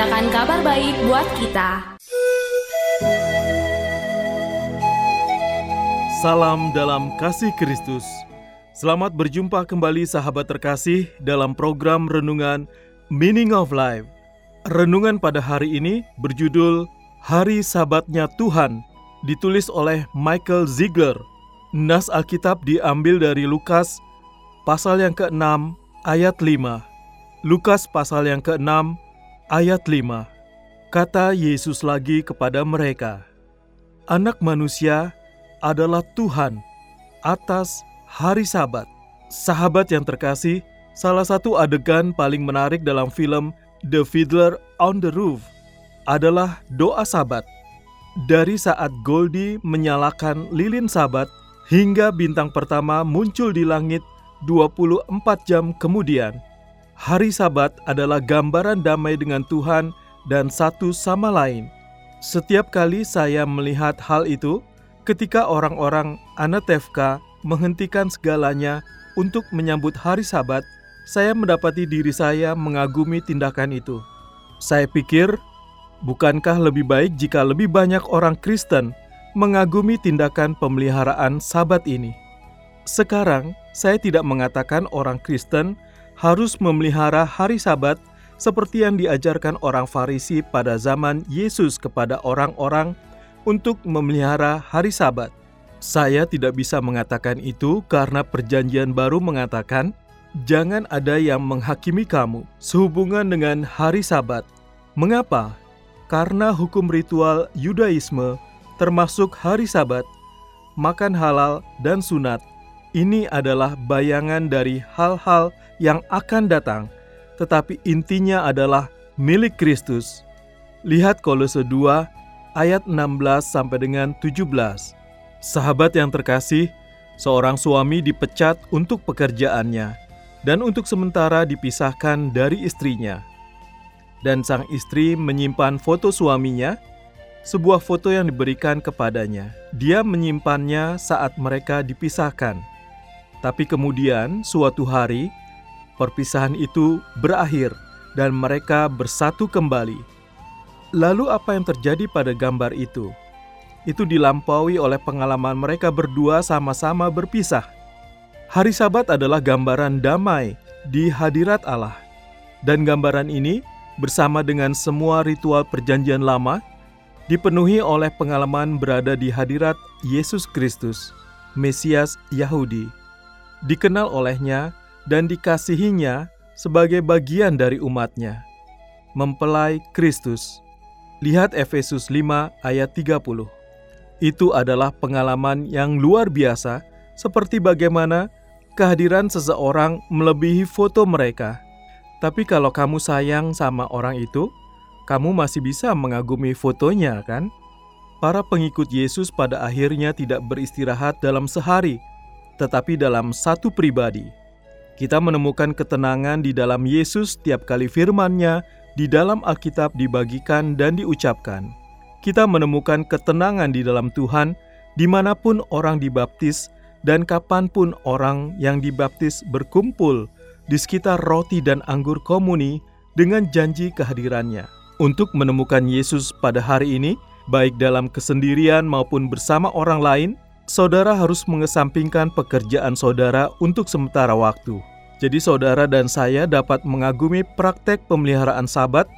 Memberitakan kabar baik buat kita Salam dalam kasih Kristus. Selamat berjumpa kembali sahabat terkasih dalam program renungan Meaning of Life. Renungan pada hari ini berjudul Hari Sabatnya Tuhan, ditulis oleh Michael Ziegler. Nas Alkitab diambil dari Lukas pasal yang ke-6 ayat 5. Lukas pasal yang ke-6 ayat 5. Kata Yesus lagi kepada mereka, Anak manusia adalah Tuhan atas hari Sabat. Sahabat yang terkasih, salah satu adegan paling menarik dalam film The Fiddler on the Roof adalah doa Sabat. Dari saat Goldie menyalakan lilin Sabat hingga bintang pertama muncul di langit 24 jam kemudian. Hari Sabat adalah gambaran damai dengan Tuhan dan satu sama lain. Setiap kali saya melihat hal itu, ketika orang-orang Anatevka menghentikan segalanya untuk menyambut hari Sabat, saya mendapati diri saya mengagumi tindakan itu. Saya pikir, bukankah lebih baik jika lebih banyak orang Kristen mengagumi tindakan pemeliharaan Sabat ini? Sekarang, saya tidak mengatakan orang Kristen harus memelihara hari Sabat seperti yang diajarkan orang Farisi pada zaman Yesus kepada orang-orang untuk memelihara hari Sabat. Saya tidak bisa mengatakan itu karena Perjanjian Baru mengatakan, "Jangan ada yang menghakimi kamu sehubungan dengan hari Sabat." Mengapa? Karena hukum ritual Yudaisme, termasuk hari Sabat, makan halal, dan sunat, ini adalah bayangan dari hal-hal yang akan datang, tetapi intinya adalah milik Kristus. Lihat Kolose 2 ayat 16 sampai dengan 17. Sahabat yang terkasih, seorang suami dipecat untuk pekerjaannya dan untuk sementara dipisahkan dari istrinya. Dan sang istri menyimpan foto suaminya, sebuah foto yang diberikan kepadanya. Dia menyimpannya saat mereka dipisahkan. Tapi kemudian suatu hari perpisahan itu berakhir dan mereka bersatu kembali. Lalu apa yang terjadi pada gambar itu? Itu dilampaui oleh pengalaman mereka berdua sama-sama berpisah. Hari Sabat adalah gambaran damai di hadirat Allah. Dan gambaran ini bersama dengan semua ritual perjanjian lama dipenuhi oleh pengalaman berada di hadirat Yesus Kristus, Mesias Yahudi. Dikenal olehnya dan dikasihinya sebagai bagian dari umatnya. Mempelai Kristus. Lihat Efesus 5 ayat 30. Itu adalah pengalaman yang luar biasa seperti bagaimana kehadiran seseorang melebihi foto mereka. Tapi kalau kamu sayang sama orang itu, kamu masih bisa mengagumi fotonya kan? Para pengikut Yesus pada akhirnya tidak beristirahat dalam sehari, tetapi dalam satu pribadi. Kita menemukan ketenangan di dalam Yesus setiap kali firman-Nya di dalam Alkitab dibagikan dan diucapkan. Kita menemukan ketenangan di dalam Tuhan di mana pun orang dibaptis dan kapan pun orang yang dibaptis berkumpul di sekitar roti dan anggur komuni dengan janji kehadirannya. Untuk menemukan Yesus pada hari ini, baik dalam kesendirian maupun bersama orang lain, saudara harus mengesampingkan pekerjaan saudara untuk sementara waktu. Jadi saudara dan saya dapat mengagumi praktek pemeliharaan sabat,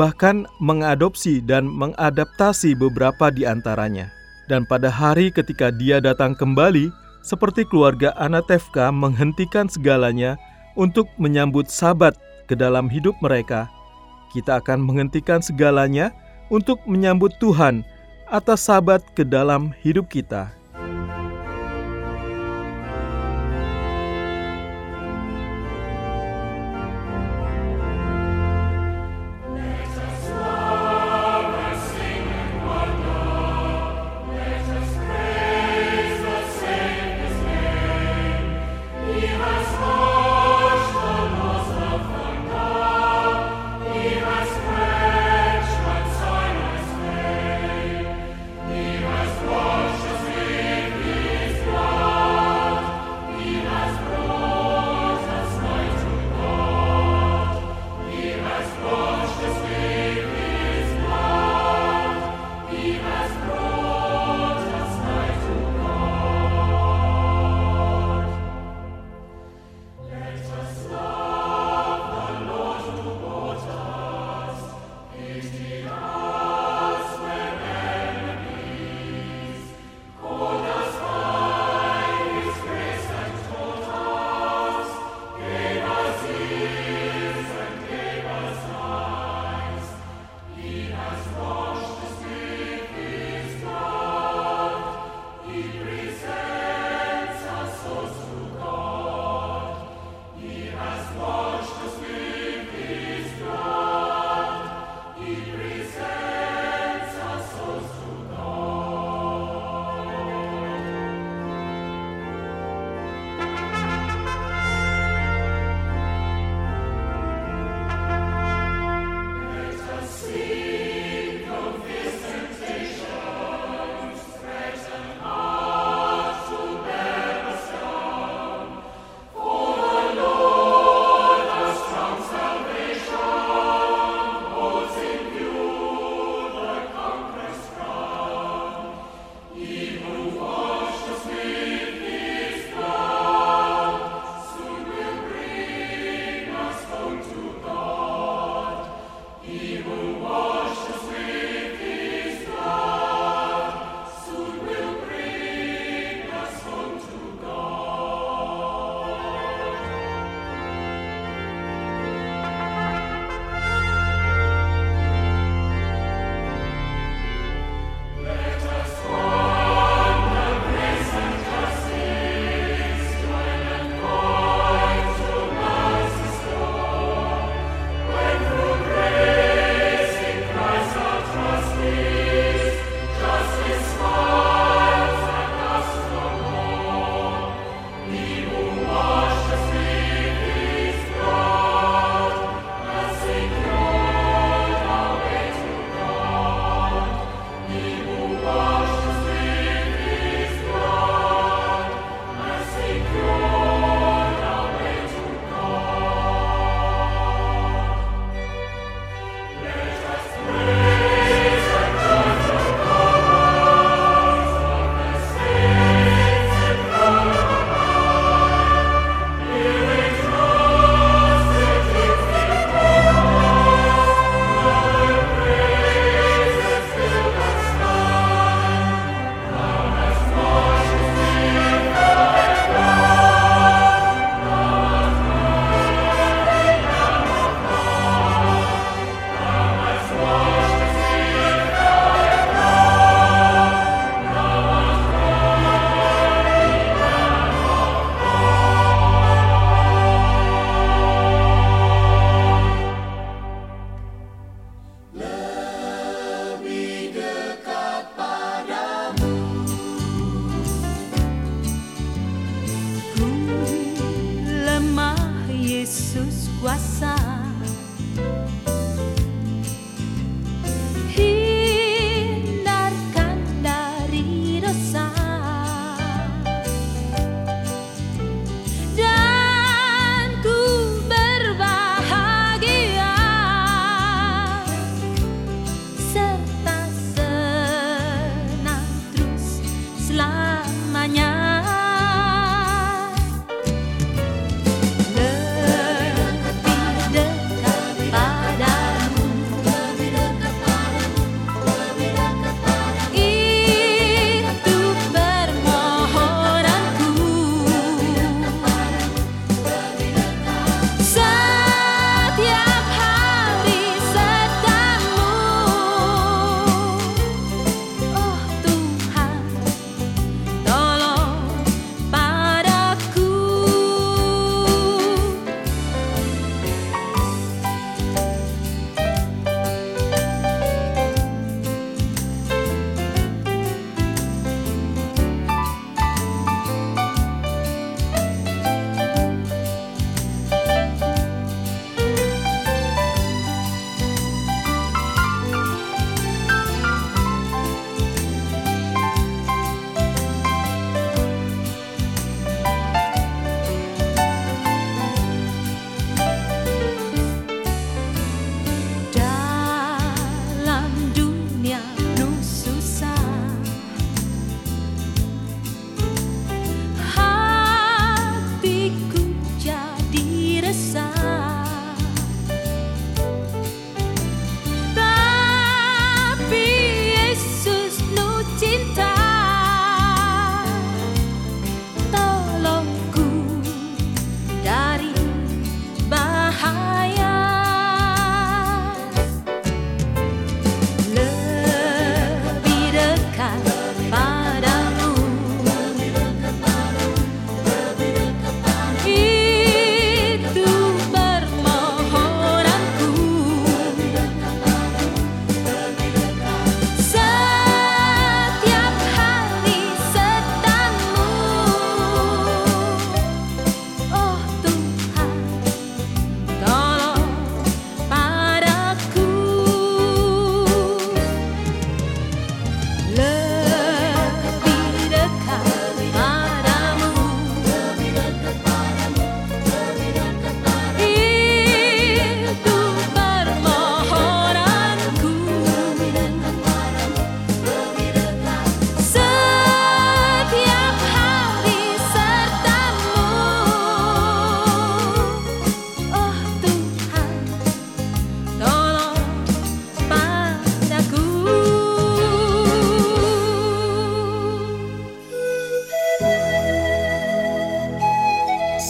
bahkan mengadopsi dan mengadaptasi beberapa di antaranya. Dan pada hari ketika dia datang kembali, seperti keluarga Anatevka menghentikan segalanya untuk menyambut Sabat ke dalam hidup mereka, kita akan menghentikan segalanya untuk menyambut Tuhan atas Sabat ke dalam hidup kita.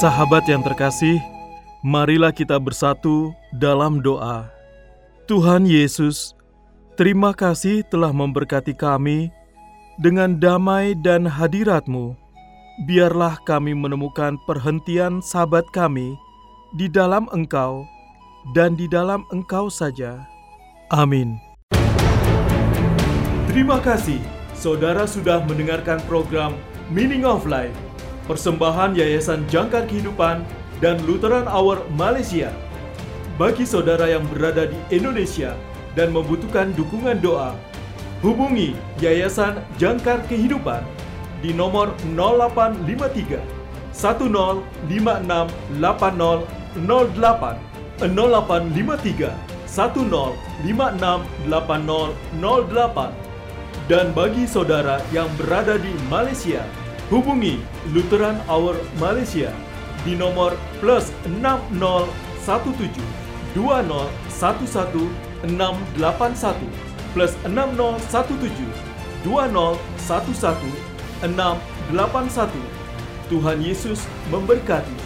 Sahabat yang terkasih, marilah kita bersatu dalam doa. Tuhan Yesus, terima kasih telah memberkati kami dengan damai dan hadirat-Mu. Biarlah kami menemukan perhentian sahabat kami di dalam Engkau dan di dalam Engkau saja. Amin. Terima kasih, saudara sudah mendengarkan program Meaning of Life, persembahan Yayasan Jangkar Kehidupan dan Lutheran Hour Malaysia. Bagi saudara yang berada di Indonesia dan membutuhkan dukungan doa, hubungi Yayasan Jangkar Kehidupan di nomor 0853 1056 8008 0853 10568008 dan bagi saudara yang berada di Malaysia, hubungi Lutheran Hour Malaysia di nomor plus 6017 2011 681 plus 6017 2011 681 Tuhan Yesus memberkati.